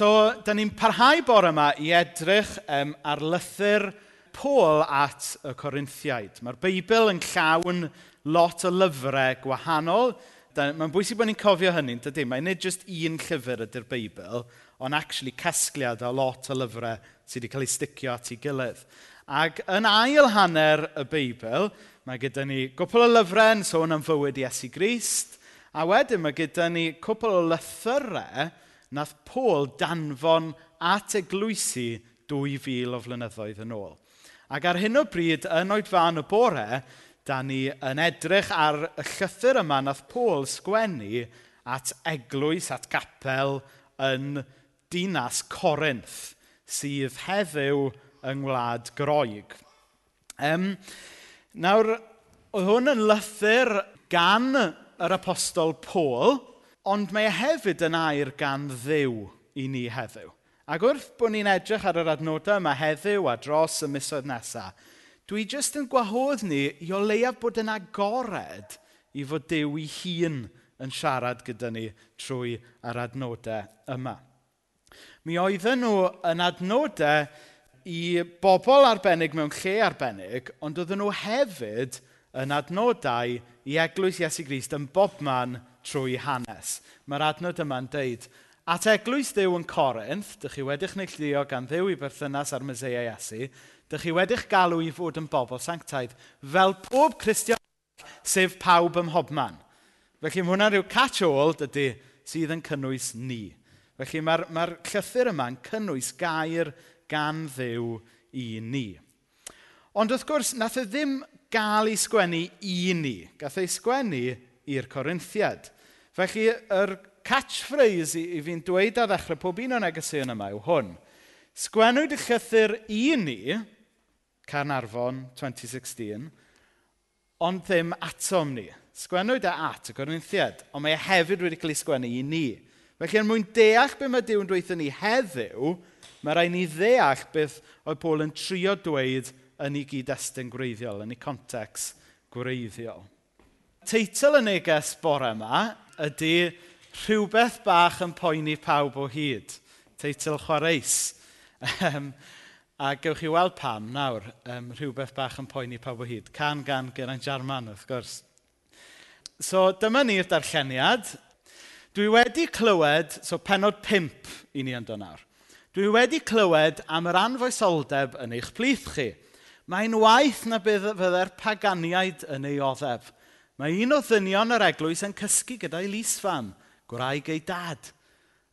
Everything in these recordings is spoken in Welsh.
So, da ni'n parhau bore yma i edrych um, ar lythyr Pôl at y Corinthiaid. Mae'r Beibl yn llawn lot o lyfrau gwahanol. Mae'n bwysig bod ni'n cofio hynny, dydy. Mae'n nid jyst un llyfr ydy'r Beibl, ond actually casgliad o lot o lyfrau sydd wedi cael eu sticio at ei gilydd. Ac yn ail hanner y Beibl, mae gyda ni gwpl o lyfrau yn sôn am fywyd Iesu Grist, a wedyn mae gyda ni cwpl o lythyrau nath Pôl danfon at eglwysi 2000 o flynyddoedd yn ôl. Ac ar hyn o bryd, yn oed fan y bore, da ni yn edrych ar y llythyr yma nath Pôl sgwennu at eglwys, at gapel yn dinas Corinth, sydd heddiw yng Ngwlad Groeg. Um, nawr, oedd hwn yn lythyr gan yr apostol Pôl, Ond mae e hefyd yn air gan ddiw i ni heddiw. Ac wrth bod ni'n edrych ar yr adnodau yma heddiw a dros y misoedd nesaf, dwi jyst yn gwahodd ni i o leiaf bod yn agored i fod Dyw i hun yn siarad gyda ni trwy yr adnodau yma. Mi oedden nhw yn adnodau i bobl arbennig mewn lle arbennig, ond oedden nhw hefyd yn adnodau i Eglwys Iesu Grist yn bobman trwy hanes. Mae'r adnod yma'n deud, At eglwys Dyw yn Corinth, dych chi wedi'ch neillio gan ddew i berthynas ar myseu Iesu, dych chi wedi'ch galw i fod yn bobl sanctaidd fel pob Cristion sef pawb ym mhobman. Felly mae hwnna rhyw catch-all dydy sydd yn cynnwys ni. Felly mae'r mae, llythyr yma'n cynnwys gair gan ddew i ni. Ond wrth gwrs, nath e ddim gael ei sgwennu i ni. Gath ei sgwennu i'r Corinthiad. Felly, yr catchphrase i, i fi'n dweud ar ddechrau pob un o'n negeseuon yma yw hwn. Sgwennwyd y llythyr i ni, Carnarfon 2016, ond ddim atom ni. Sgwennwyd e at y Corinthiad, ond mae e hefyd wedi cael ei sgwennu i ni. Felly, er mwyn deall beth mae Dyw'n dweithio ni heddiw, mae rhaid ni ddeall beth oedd Paul yn trio dweud yn ei gyd-destun gwreiddiol, yn ei context gwreiddiol. Teitl y neges bore yma ydy rhywbeth bach yn poeni pawb o hyd. Teitl chwareus. Ehm, a gewch chi weld pam nawr, um, rhywbeth bach yn poeni pawb o hyd. Can gan Geraint Jarman, wrth gwrs. So, dyma ni'r darlleniad. Dwi wedi clywed, so penod 5 i ni yn dod nawr. Dwi wedi clywed am yr anfoesoldeb yn eich plith chi. Mae'n waith na bydd fydde'r paganiaid yn ei oddef. – Mae un o ddynion yr eglwys yn cysgu gyda'i lisfam, gwraig ei dad.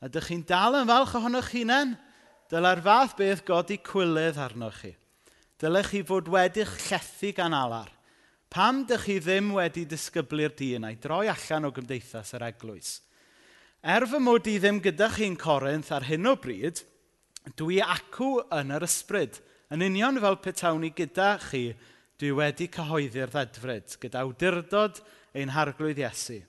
A chi'n dal yn falch ohonoch hunain? Dyla'r fath beth godi cwylydd arnoch chi. Dylech chi fod wedi'ch llethu gan alar. Pam dych chi ddim wedi disgyblu'r dyn a'i droi allan o gymdeithas yr eglwys? Er fy mod i ddim gyda chi'n corinth ar hyn o bryd, dwi acw yn yr ysbryd, yn union fel petawn i gyda chi dwi wedi cyhoeddi'r ddedfryd gyda awdurdod ein harglwydd Iesu.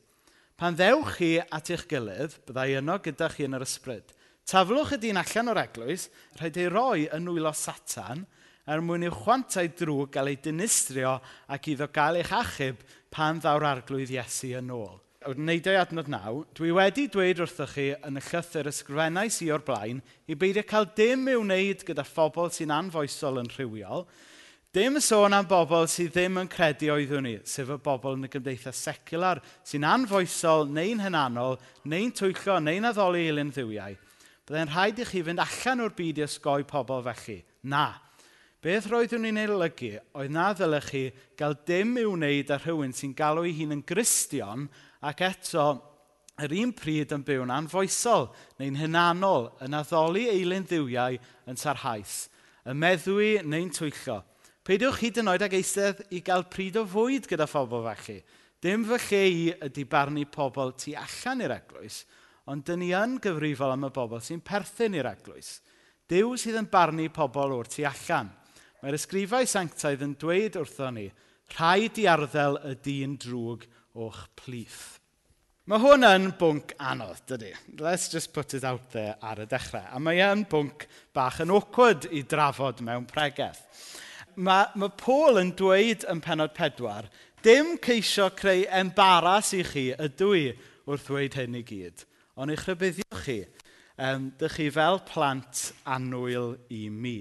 Pan ddewch chi at eich gilydd, byddai yno gyda chi yn yr ysbryd. Taflwch y dyn allan o'r eglwys, rhaid ei roi yn nwylo satan, er mwyn i'w chwantau drwg gael ei dinistrio ac iddo gael eich achub pan ddaw'r arglwydd Iesu yn ôl. Wrth Wneud o'i adnod naw, dwi wedi dweud wrthoch chi yn y llythyr ysgrifennau i o'r blaen i beidio cael dim i'w wneud gyda phobl sy'n anfoesol yn rhywiol, Dim sôn am bobl sydd ddim yn credu oeddwn ni, sef y bobl yn y gymdeithas secular, sy'n anfoesol neu'n hynanol, neu'n twyllo, neu'n addoli eilun ddiwiau. Byddai'n rhaid i chi fynd allan o'r byd i ysgoi pobl felly. Na. Beth roeddwn ni'n ei lygu oedd na ddylech chi gael dim i'w wneud â rhywun sy'n galw ei hun yn gristion ac eto yr un pryd yn byw'n anfoesol neu'n hynanol yn addoli eilun ddiwiau yn sarhaus, y meddwi neu'n twyllo. Peidiwch hyd yn oed ag eistedd i gael pryd o fwyd gyda phobl fachu. Dim fy lle i ydy barnu pobl tu allan i'r eglwys, ond dyn ni yn gyfrifol am y bobl sy'n perthyn i'r eglwys. Dyw sydd yn barnu pobl o'r tu allan. Mae'r ysgrifau sanctaidd yn dweud wrtho ni, rhaid i arddel y dyn drwg o'ch plith. Mae hwn yn bwnc anodd, dydy. Let's just put it out there ar y dechrau. A mae yn bwnc bach yn awkward i drafod mewn pregeth mae, mae Paul yn dweud yn penod pedwar, dim ceisio creu embaras i chi ydw i wrth dweud hyn i gyd, ond eich rybuddiwch chi, um, dych chi fel plant anwyl i mi.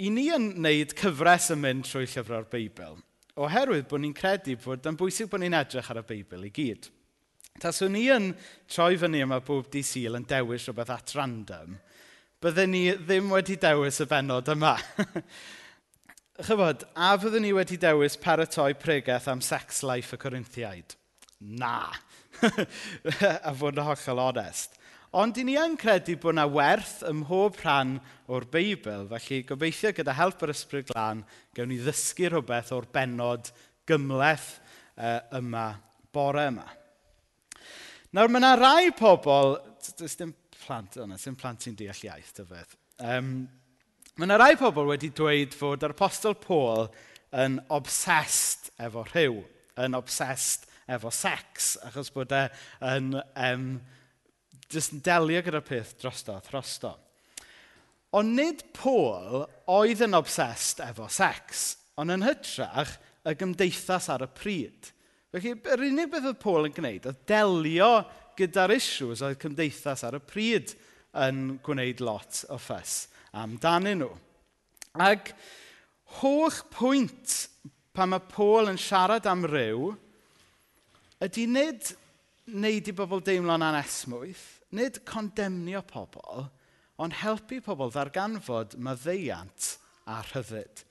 I ni yn wneud cyfres yn mynd trwy llyfrau'r Beibl, oherwydd bod ni'n credu bod yn bwysig bod ni'n edrych ar y Beibl i gyd. Taswn ni yn troi fyny yma bob di syl yn dewis rhywbeth at random, byddwn ni ddim wedi dewis y benod yma. Chyfod, a fyddwn ni wedi dewis paratoi pregaeth am sex life y Corinthiaid? Na. a fod yn hollol onest. Ond i ni yn credu bod yna werth ym mhob rhan o'r Beibl, felly gobeithio gyda help yr ysbryd glân, gewn ni ddysgu rhywbeth o'r benod gymleth uh, yma, bore yma. Nawr, mae yna rai pobl, does dim plant yna, dim plant sy'n deall iaith, Beth. Um, Mae yna rai pobl wedi dweud fod yr apostol Paul yn obsessed efo rhyw, yn obsessed efo sex, achos bod e yn um, jyst yn delio gyda'r peth drosto, throsto. Ond nid Paul oedd yn obsessed efo sex, ond yn hytrach y gymdeithas ar y pryd. Felly, yr unig beth oedd Paul yn gwneud oedd delio gyda'r issues oedd cymdeithas ar y pryd yn gwneud lot o ffys amdanyn nhw. Ac holl pwynt pan mae Paul yn siarad am ryw, ydy nid wneud i bobl deimlo'n anesmwyth, nid condemnio pobl, ond helpu pobl ddarganfod maddeiant a rhyddid.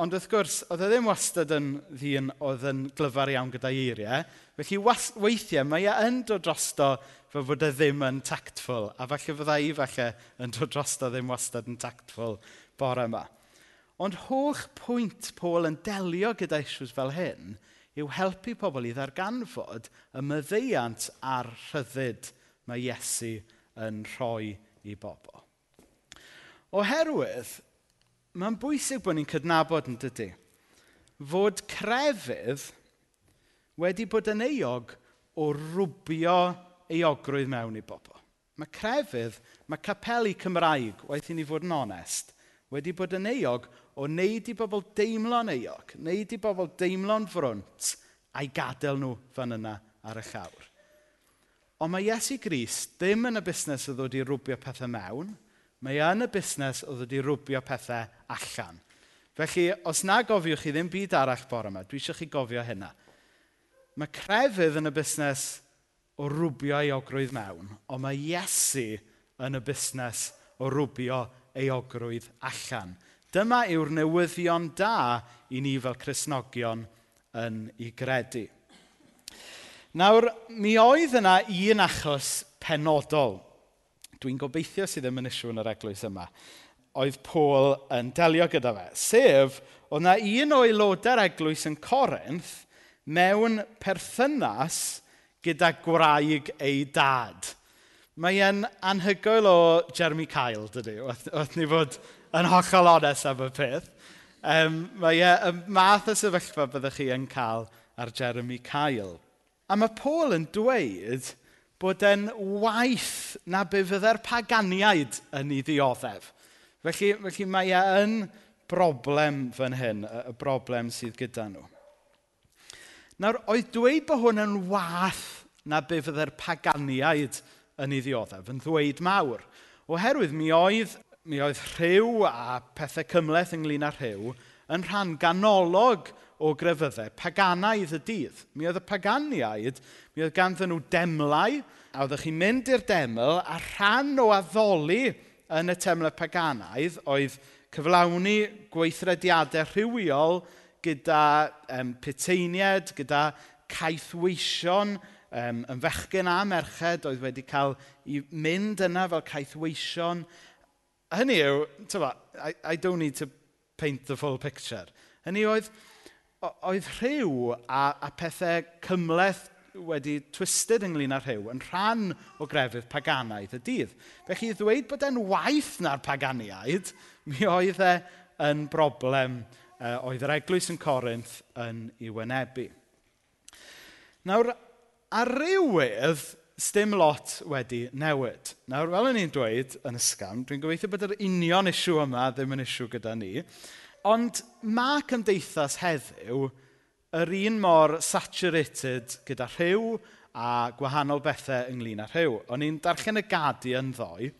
Ond wrth gwrs, oedd e ddim wastad yn ddyn oedd yn glyfar iawn gyda eiriau. Felly weithiau mae e yn dod drosto fe fod e ddim yn tactful. A falle fydda i falle yn dod drosto ddim wastad yn tactful bore yma. Ond holl pwynt Paul yn delio gyda issues fel hyn yw helpu pobl i ddarganfod y myddeiant a'r rhyddid mae Iesu yn rhoi i bobl. Oherwydd, mae'n bwysig bod ni'n cydnabod yn dydy. Fod crefydd wedi bod yn eog o rwbio eogrwydd mewn i bobl. Mae crefydd, mae capelu Cymraeg, waith i ni fod yn onest, wedi bod yn eog o wneud i bobl deimlo'n eog, wneud i bobl deimlo'n frwnt a'i gadael nhw fan yna ar y llawr. Ond mae Iesu Gris ddim yn y busnes o ddod i rwbio pethau mewn – Mae e yn y busnes o ddod i rwbio pethau allan. Felly, os na gofiwch chi ddim byd arall bore yma, dwi eisiau chi gofio hynna. Mae crefydd yn y busnes o rwbio eogrwydd mewn, ond mae Iesu yn y busnes o rwbio eogrwydd allan. Dyma yw'r newyddion da i ni fel Cresnogion yn ei gredu. Nawr, mi oedd yna un achos penodol dwi'n gobeithio sydd ddim yn isw yn yr eglwys yma, oedd Paul yn delio gyda fe. Sef, oedd na un o aelodau'r eglwys yn Corinth mewn perthynas gyda gwraig ei dad. Mae e'n anhygoel o Jeremy Kyle, dydy, wrth ni fod yn hollol onest am y peth. Um, mae e y math o sefyllfa byddwch chi yn cael ar Jeremy Kyle. A mae Paul yn dweud bod e'n waith na be fydde'r paganiaid yn ei ddioddef. Felly, felly mae e yn broblem fan hyn, y broblem sydd gyda nhw. Nawr, oedd dweud bod hwn yn wath na be fydde'r paganiaid yn ei ddioddef, yn ddweud mawr. Oherwydd mi oedd, mi oedd rhyw a pethau cymleth ynglyn â rhyw yn rhan ganolog o grefyddau. Paganaidd y dydd. Mi oedd y paganiaid, mi oedd ganddyn nhw demlau, a oeddech chi'n mynd i'r deml, a rhan o addoli yn y temlau paganaidd oedd cyflawni gweithrediadau rhywiol gyda um, piteinied, gyda caethweision um, yn fechgyn a merched oedd wedi cael i mynd yna fel caethweision. Hynny yw, tyfa, I, I don't need to paint the full picture. Hynny oedd, oedd rhyw a, a pethau cymleth wedi twisted ynglyn â rhyw yn rhan o grefydd paganaidd y dydd. Felly i ddweud bod e'n waith na'r paganiaid, mi oedd e yn broblem uh, oedd yr eglwys yn Corinth yn ei wynebu. Nawr, ar rywydd, sdim lot wedi newid. Nawr, fel o'n i'n dweud yn ysgam, dwi'n gobeithio bod yr union isiw yma ddim yn isiw gyda ni, Ond mae cymdeithas heddiw yr un mor saturated gyda rhyw a gwahanol bethau ynglyn â rhyw. O'n i'n darllen y yn ddoe,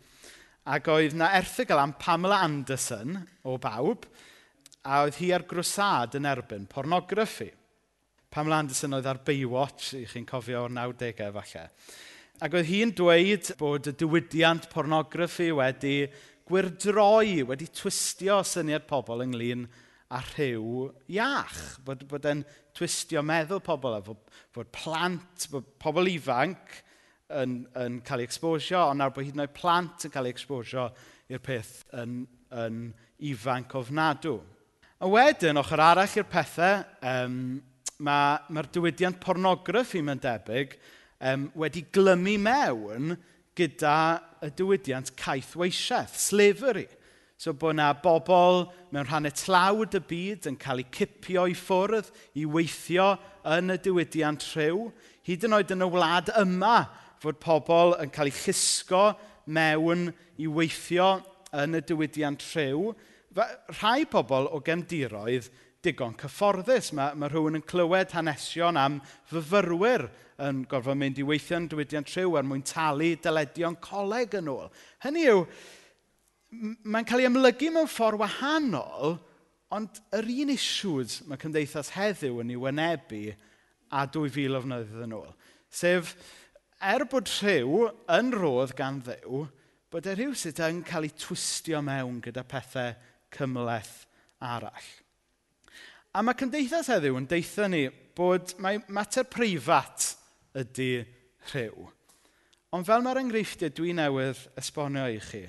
ac oedd na erthigol am Pamela Anderson o bawb, a oedd hi ar grwsad yn erbyn pornograffi. Pamela Anderson oedd ar Baywatch, i chi'n cofio o'r 90au falle. Ac oedd hi'n dweud bod y diwydiant pornograffi wedi gwirdroi, wedi twistio syniad pobl ynglyn â rhyw iach. Bod, bod e'n twistio meddwl pobl, fod, bod plant, bod pobl ifanc yn, yn cael ei exposio, ond nawr bod hyd yn oed plant yn cael ei exposio i'r peth yn, yn ifanc ofnadw. A wedyn, ochr arall i'r pethau, um, mae'r ma, ma diwydiant pornograffi mae'n debyg um, wedi glymu mewn gyda y diwydiant caeth weisiaeth, slavery. So bod yna bobl mewn rhannau tlawd y byd yn cael eu cipio i ffwrdd i weithio yn y diwydiant rhyw. Hyd yn oed yn y wlad yma fod pobl yn cael eu chysgo mewn i weithio yn y diwydiant rhyw. Rhai pobl o gemdiroedd digon cyfforddus. Mae, mae rhywun yn clywed hanesion am fyfyrwyr yn gorfod mynd i weithio yn diwydiant rhyw er mwyn talu dyledion coleg yn ôl. Hynny yw, mae'n cael ei ymlygu mewn ffordd wahanol, ond yr un issues mae cymdeithas heddiw yn ei wynebu a 2000 o fnyddoedd yn ôl. Sef, er bod rhyw yn rodd gan ddew, bod e rhyw sydd yn cael ei twistio mewn gyda pethau cymleth arall. A mae cymdeithas heddiw yn deitha ni bod mae mater preifat ydy rhyw. Ond fel mae'r enghreifftiau dwi newydd esbonio i chi,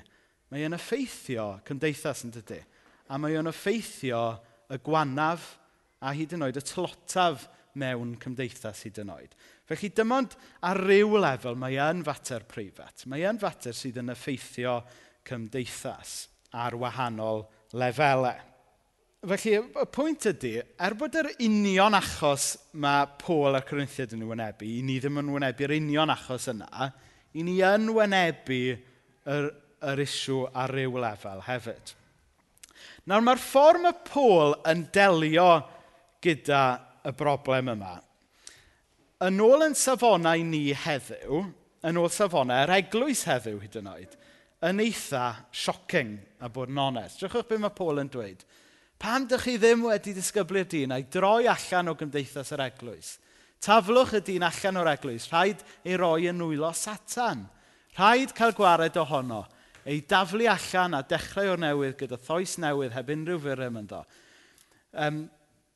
mae yn effeithio cymdeithas yn dydy. A mae yn effeithio y gwanaf a hyd yn oed y tlotaf mewn cymdeithas hyd yn oed. Felly dim ond ar ryw lefel mae yn fater preifat. Mae yn fater sydd yn effeithio cymdeithas ar wahanol lefelau. Felly, y pwynt ydy, er bod yr union achos mae Pôl a'r Corinthiad yn wynebu, i ni ddim yn wynebu'r union achos yna, i ni yn wynebu yr, yr isiw ar ryw lefel hefyd. Nawr, mae'r ffordd mae Pôl yn delio gyda y broblem yma. Yn ôl yn safonau ni heddiw, yn ôl safonau yr eglwys heddiw hyd yn oed, yn eitha shocking a bod yn onest. Drychwch beth mae Paul yn dweud Pam dych chi ddim wedi disgyblu'r dyn a'i droi allan o gymdeithas yr eglwys? Taflwch y dyn allan o'r eglwys, rhaid ei roi yn nwylo satan. Rhaid cael gwared ohono, ei daflu allan a dechrau o'r newydd gyda thoes newydd heb unrhyw fyrym ynddo. Um,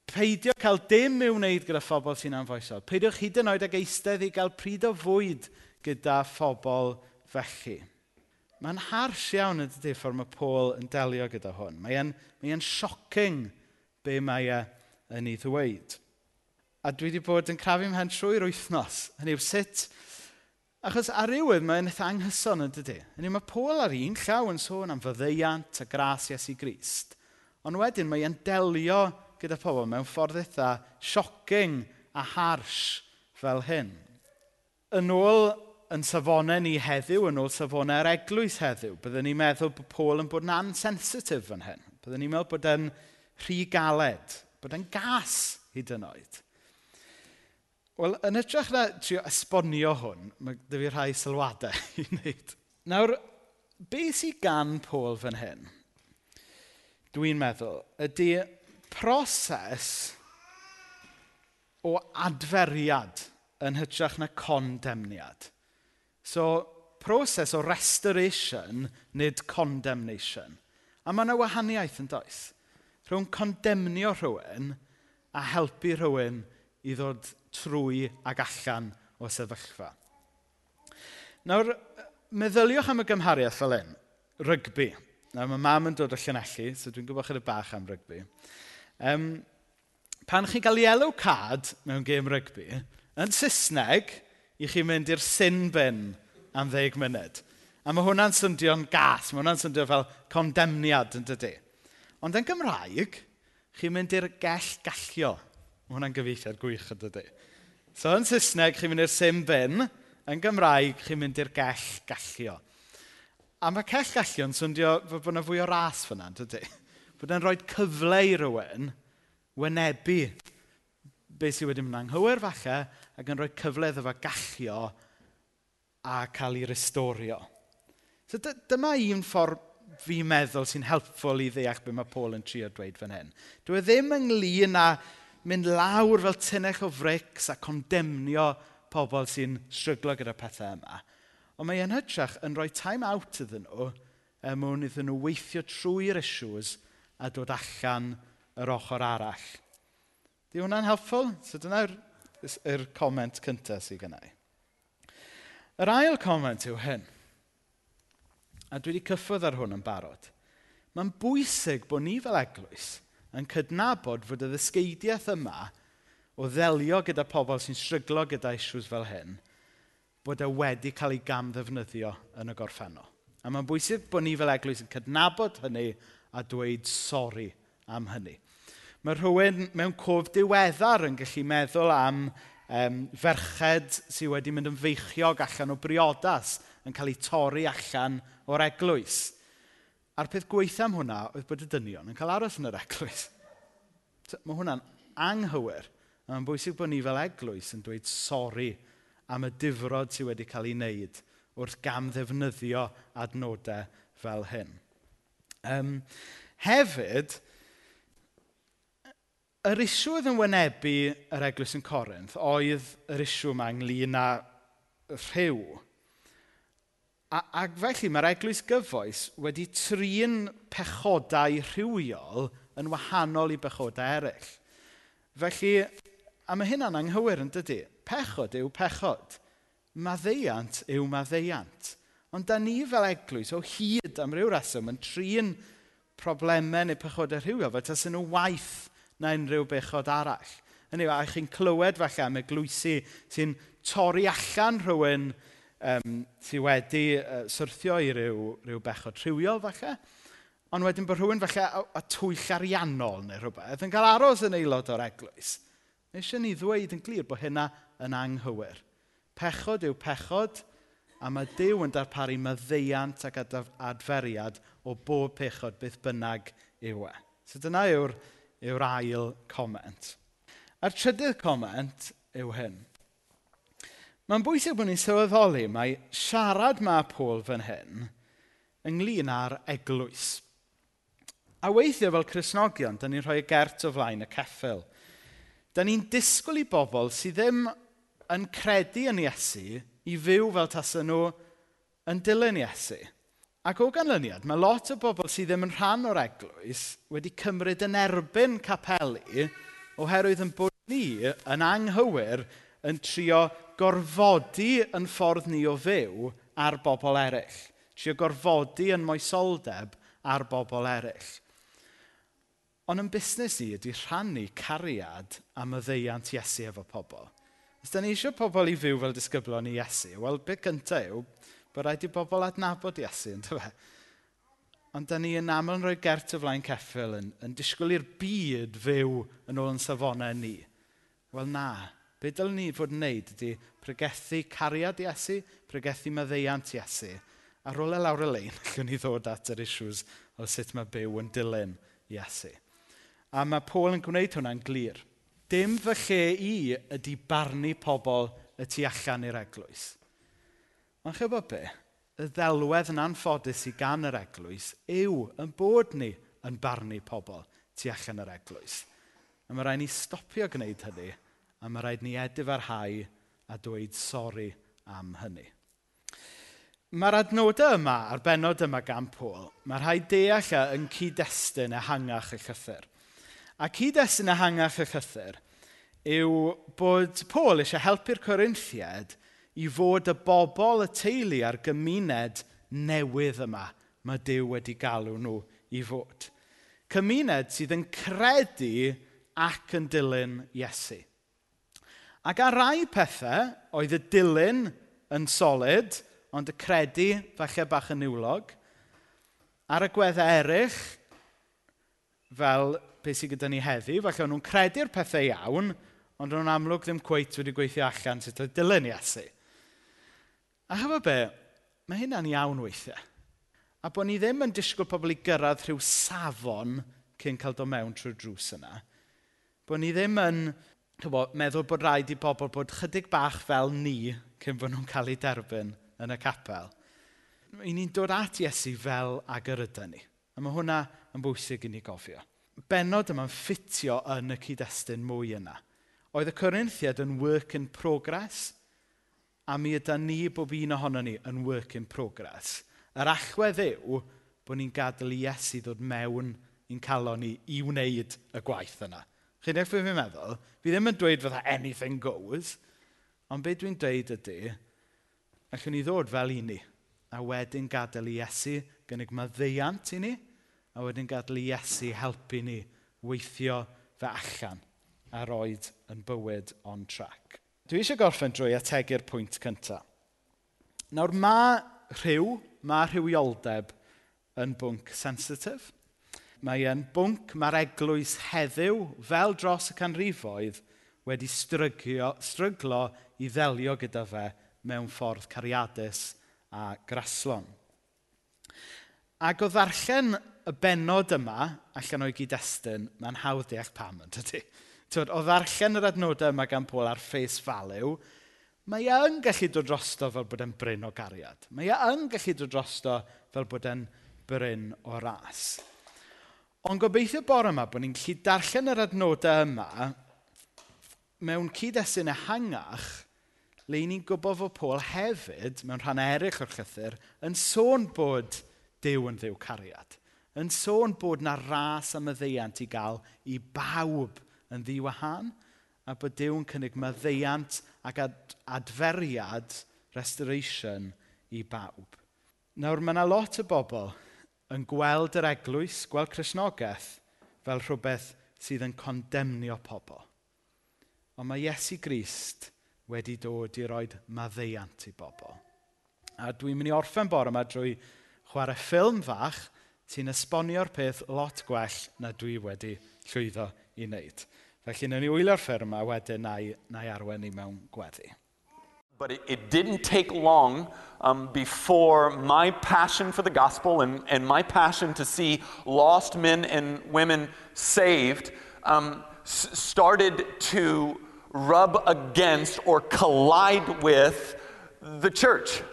peidio cael dim i'w wneud gyda phobl sy'n anfoesol. Peidiwch hyd yn oed ag eistedd i gael pryd o fwyd gyda phobl felly. Mae'n hars iawn yn dydy ffordd mae Paul yn delio gyda hwn. Mae'n mae shocking be mae e yn ei ddweud. A dwi wedi bod yn crafu mhen trwy'r wythnos. Hynny yw sut... Achos ar rywydd mae'n eitha anghyson yn dydy. Hynny yw mae Paul ar un llaw yn sôn am fyddeiant a gras Iesu Grist. Ond wedyn mae'n delio gyda pobl mewn ffordd eitha shocking a harsh fel hyn. Yn ôl yn safonau ni heddiw, yn ôl safonau'r eglwys heddiw, byddwn ni'n meddwl bod Paul yn bod yn ansensitif yn hyn. Byddwn ni'n meddwl bod e'n rhy galed, bod e'n gas hyd yn oed. Wel, yn ytrach na trio esbonio hwn, mae dy fi rhai sylwadau i wneud. Nawr, beth sydd gan Paul fan hyn? Dwi'n meddwl, ydy proses o adferiad yn hytrach na condemniad. So, proses o restoration nid condemnation. A mae yna wahaniaeth yn does. Rhwng condemnio rhywun a helpu rhywun i ddod trwy ag allan o sefyllfa. Nawr, meddyliwch am y gymhariaeth fel un. Rygbi. Nawr, mae mam yn dod o Llanelli, so dwi'n gwybod chydig bach am rygbi. Um, pan chi'n cael yellow card mewn gêm rygbi, yn Saesneg, i chi mynd i'r sin bin am ddeg munud. A mae hwnna'n syndio'n gas, mae hwnna'n syndio fel condemniad yn dydy. Ond yn Gymraeg, chi'n mynd i'r gell gallio. Mae hwnna'n gyfeithiad gwych yn dydy. So yn Saesneg, chi'n mynd i'r sim bin, yn Gymraeg, chi'n mynd i'r gell gallio. A mae cell gallio'n syndio fod yna fwy o ras fyna, dydy. Bod yna'n rhoi cyfle i rywun wynebu beth sydd wedi mynd anghywir falle ac yn rhoi cyfle iddo fo gallio a cael ei restorio. So dyma un ffordd fi'n meddwl sy'n helpful i ddeall beth mae Paul yn trio dweud fan hyn. Dwi e ddim ynglyn â mynd lawr fel tynnech o frics a condemnio pobl sy'n stryglo gyda pethau yma. Ond mae yn hytrach yn rhoi time out iddyn nhw er mwyn iddyn nhw weithio trwy'r issues a dod allan yr ochr arall. Di hwnna'n helpful? So dyna'r yr comment cyntaf sydd gennau. Yr ail comment yw hyn. A dwi wedi cyffwrdd ar hwn yn barod. Mae'n bwysig bod ni fel eglwys yn cydnabod fod y ddysgeidiaeth yma o ddelio gyda pobl sy'n stryglo gyda issues fel hyn, bod e wedi cael ei gamddefnyddio yn y gorffennol. A mae'n bwysig bod ni fel eglwys yn cydnabod hynny a dweud sori am hynny mae rhywun mewn cof diweddar yn gallu meddwl am um, ferched sydd wedi mynd yn feichiog allan o briodas yn cael ei torri allan o'r eglwys. A'r peth gweithio am hwnna oedd bod y dynion yn cael aros yn yr eglwys. Mae hwnna'n anghywir. Mae'n bwysig bod ni fel eglwys yn dweud sori am y difrod sydd wedi cael ei wneud wrth gam ddefnyddio adnodau fel hyn. Um, hefyd, yr isiw oedd yn wynebu yr eglwys yn Corinth oedd yr isiw yma ynglyn â rhyw. A, ac felly mae'r eglwys gyfoes wedi trin pechodau rhywiol yn wahanol i bechodau eraill. Felly, a mae hynna'n anghywir yn dydy, pechod yw pechod. Maddeiant yw maddeiant. Ond da ni fel eglwys o hyd am ryw reswm yn trin problemau neu pechodau rhywiol fe tas yn nhw waith na unrhyw bechod arall. Hynny yw, a chi'n clywed falle am y glwysi sy'n torri allan rhywun um, sy wedi uh, syrthio i ryw, ryw bechod rhywiol falle. Ond wedyn bod rhywun falle a, a twyll ariannol neu rhywbeth yn cael aros yn aelod o'r eglwys. Mae eisiau ni ddweud yn glir bod hynna yn anghywir. Pechod yw pechod, a mae Dyw yn darparu maddeiant ac adferiad o bob pechod beth bynnag yw e. So dyna yw'r yw'r ail comment. A'r trydydd comment yw hyn. Mae'n bwysig bod ni'n sylweddoli mae siarad mae Paul fan hyn ynglyn â'r eglwys. A weithio fel Cresnogion, da ni'n rhoi y gert o flaen y ceffil. Da ni'n disgwyl i bobl sydd ddim yn credu yn Iesu i fyw fel tasen nhw yn dilyn Iesu. Ac o ganlyniad, mae lot o bobl sydd ddim yn rhan o'r eglwys wedi cymryd yn erbyn capelu oherwydd yn bod ni yn anghywir yn trio gorfodi yn ffordd ni o fyw ar bobl eraill. Trio gorfodi yn moesoldeb ar bobl eraill. Ond yn busnes ni ydy rhannu cariad am y ddeiant Iesu efo pobl. Os da ni eisiau pobl i fyw fel disgyblon i Iesu, wel, beth gyntaf yw Bod rhaid i bobl adnabod Iesu, ynddo fe? Ond da ni yn aml yn rhoi gert o flaen ceffil yn, yn disgwyl i'r byd fyw yn ôl yn safonau ni. Wel na, be dylwn ni fod yn wneud ydy pregethu cariad Iesu, pregethu maddeiant Iesu. Ar ôl e lawr y lein, allwn ni ddod at yr issues o sut mae byw yn dilyn Iesu. A mae Paul yn gwneud hwnna'n glir. Dim fy lle i ydy barnu pobl y tu allan i'r eglwys. Ond chi'n chybod be? Y ddelwedd yn anffodus i gan yr eglwys yw yn bod ni yn barnu pobl tu allan yr eglwys. A mae rhaid ni stopio gwneud hynny, a mae rhaid ni edifarhau a dweud sori am hynny. Mae'r adnodau yma, a'r benod yma gan Pôl, mae rhaid deall e yn cyd-destun ehangach y llythyr. A cyd-destun ehangach y llythyr yw bod Pôl eisiau helpu'r Corinthiad – i fod y bobl, y teulu a'r gymuned newydd yma mae Dyw wedi galw nhw i fod. Cymuned sydd yn credu ac yn dilyn Iesu. Ac ar rai pethau, oedd y dilyn yn solid, ond y credu falle bach yn niwlog. Ar y gweddau eraill, fel beth sydd gyda ni heddi, falle nhw'n credu'r pethau iawn, ond nhw'n amlwg ddim cweith wedi gweithio allan sut oedd dilyn Iesu. A chyfo be, mae hynna'n iawn weithiau. A bod ni ddim yn disgwyl pobl i gyrraedd rhyw safon cyn cael dod mewn trwy'r drws yna. Bod ni ddim yn chyfo, meddwl bod rhaid i bobl bod chydig bach fel ni cyn bod nhw'n cael eu derbyn yn y capel. I ni'n dod at Iesu fel ag yr ydyn ni. A mae hwnna yn bwysig i ni gofio. Benod yma'n ffitio yn y cyd-destun mwy yna. Oedd y Corinthiad yn work in progress – a mi yda ni bob un ohono ni yn work in progress. Yr achwedd yw bod ni'n gadael i Iesu ddod mewn i'n calon ni i wneud y gwaith yna. Chi'n eich beth fi'n meddwl? Fi ddim yn dweud fydda anything goes, ond beth dwi'n dweud ydy, allwn ni ddod fel i ni, a wedyn gadael i Iesu gynnig maddeiant i ni, a wedyn gadael i Iesu helpu ni weithio fe allan a roed yn bywyd on track dwi eisiau gorffen drwy ategu'r pwynt cyntaf. Nawr, mae rhyw, mae rhywioldeb yn bwnc sensitif. Mae yn bwnc mae'r eglwys heddiw, fel dros y canrifoedd, wedi strygio, stryglo i ddelio gyda fe mewn ffordd cariadus a graslon. Ac o ddarllen y benod yma allan o'i gyd-destun, mae'n hawdd deall pam yn dydy tywed, o ddarllen yr adnodau yma gan Paul ar face value, mae e yn gallu dod drosto fel bod e'n bryn o gariad. Mae e yn gallu dod drosto fel bod e'n bryn o ras. Ond gobeithio bore yma bod ni'n gallu darllen yr adnodau yma mewn cyd-destun ehangach le ni'n gwybod fod Paul hefyd, mewn rhan eraill o'r llythyr, yn sôn bod Dyw yn ddiw cariad. Yn sôn bod na ras am y ddeiant i gael i bawb yn ddiwahan a bod Dyw'n cynnig maddeiant ac ad adferiad, restoration i bawb. Nawr, mae yna lot o bobl yn gweld yr eglwys, gweld Cresnogaeth, fel rhywbeth sydd yn condemnio pobl. Ond mae Iesu Grist wedi dod i roed maddeiant i bobl. A dwi'n mynd i orffen bore yma drwy chwarae ffilm fach sy'n esbonio'r peth lot gwell na dwi wedi llwyddo i wneud. Felly, ni wylio'r wedyn i mewn gweddi. But it, it didn't take long um, before my passion for the gospel and, and my passion to see lost men and women saved um, started to rub against or collide with the church.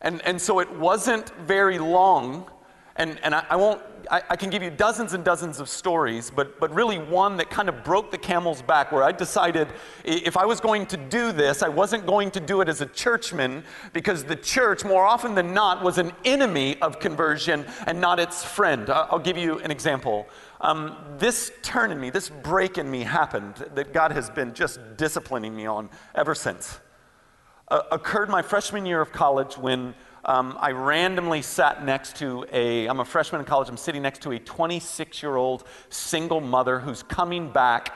And, and so it wasn't very long, and, and I, I won't I, I, can give you dozens and dozens of stories, but, but really one that kind of broke the camel's back where I decided if I was going to do this, I wasn't going to do it as a churchman because the church, more often than not, was an enemy of conversion and not its friend. I'll give you an example. Um, this turn in me, this break in me happened that God has been just disciplining me on ever since. Uh, occurred my freshman year of college when um, I randomly sat next to a, I'm a freshman in college, I'm sitting next to a 26 year old single mother who's coming back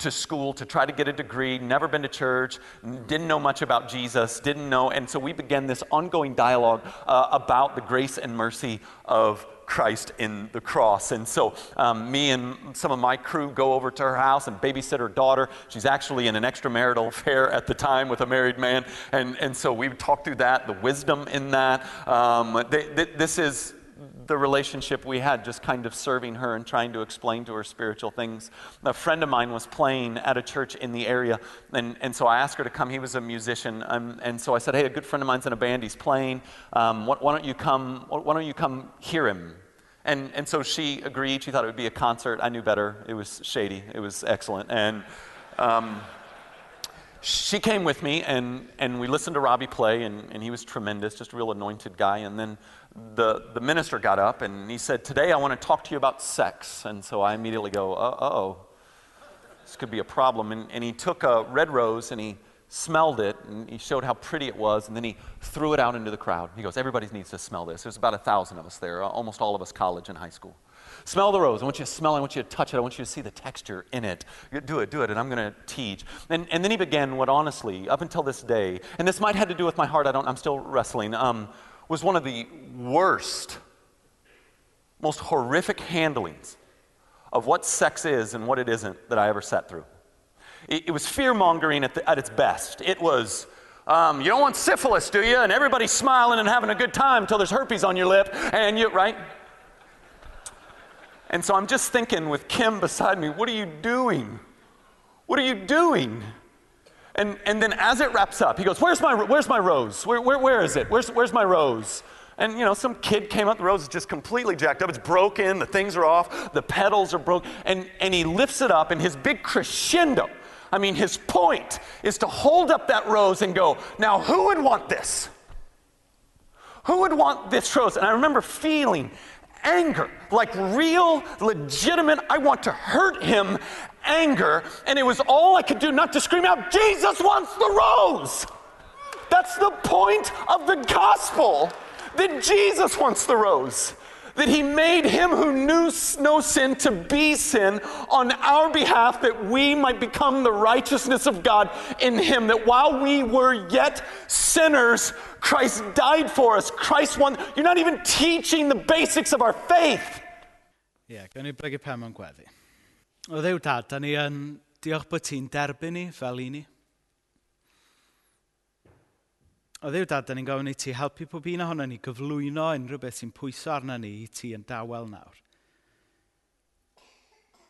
to school to try to get a degree, never been to church, didn't know much about Jesus, didn't know. And so we began this ongoing dialogue uh, about the grace and mercy of Christ in the cross. And so, um, me and some of my crew go over to her house and babysit her daughter. She's actually in an extramarital affair at the time with a married man. And, and so we talk through that, the wisdom in that. Um, they, they, this is the relationship we had, just kind of serving her and trying to explain to her spiritual things. A friend of mine was playing at a church in the area, and, and so I asked her to come. He was a musician, um, and so I said, "Hey, a good friend of mine's in a band. He's playing. Um, why, why, don't you come? Why don't you come hear him?" And, and so she agreed. She thought it would be a concert. I knew better. It was shady. It was excellent. And um, she came with me, and, and we listened to Robbie play, and, and he was tremendous, just a real anointed guy. And then the, the minister got up and he said, Today I want to talk to you about sex. And so I immediately go, Uh oh, this could be a problem. And, and he took a red rose and he smelled it and he showed how pretty it was and then he threw it out into the crowd. He goes, Everybody needs to smell this. There's about a thousand of us there, almost all of us college and high school. Smell the rose. I want you to smell it. I want you to touch it. I want you to see the texture in it. Do it, do it. And I'm going to teach. And, and then he began what honestly, up until this day, and this might have to do with my heart, I don't, I'm still wrestling. Um, was one of the worst, most horrific handlings of what sex is and what it isn't that I ever sat through. It, it was fear mongering at, at, its best. It was, um, you don't want syphilis, do you? And everybody's smiling and having a good time until there's herpes on your lip, and you, right? And so I'm just thinking with Kim beside me, what are you doing? What are you doing? And, and then as it wraps up, he goes, Where's my, where's my rose? Where, where, where is it? Where's, where's my rose? And, you know, some kid came up the rose it's just completely jacked up. It's broken, the things are off, the pedals are broken. And, and he lifts it up, and his big crescendo, I mean, his point is to hold up that rose and go, now who would want this? Who would want this rose? And I remember feeling anger, like real, legitimate, I want to hurt him anger. And it was all I could do not to scream out, Jesus wants the rose. That's the point of the gospel that Jesus wants the rose. That he made him who knew no sin to be sin on our behalf, that we might become the righteousness of God in him. That while we were yet sinners, Christ died for us. Christ won. You're not even teaching the basics of our faith. Yeah, gawn ni brygu pen mewn gweddi. O ddew dad, da ni yn diolch bod ti'n. O ddew dad, da ni'n gofyn i ti helpu pob un ohono ni gyflwyno unrhyw beth sy'n pwyso arna ni i ti yn dawel nawr.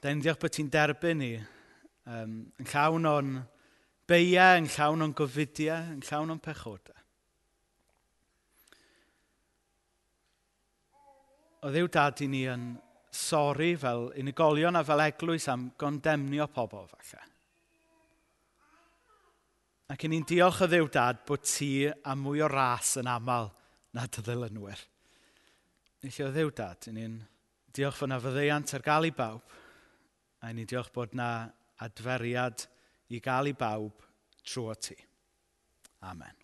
Da ni'n diolch bod ti'n derbyn ni um, yn llawn o'n beiau, yn llawn o'n gofidiau, yn llawn o'n pechodau. O ddew dad i ni yn sori fel unigolion a fel eglwys am gondemnio pobl falle. Ac yn ni'n diolch o ddew dad bod ti a mwy o ras yn aml na dy ddilynwyr. Felly o ddew dad, yn ni'n diolch fod na fyddeiant ar gael i bawb. A ni'n diolch bod na adferiad i gael i bawb trwy ti. Amen.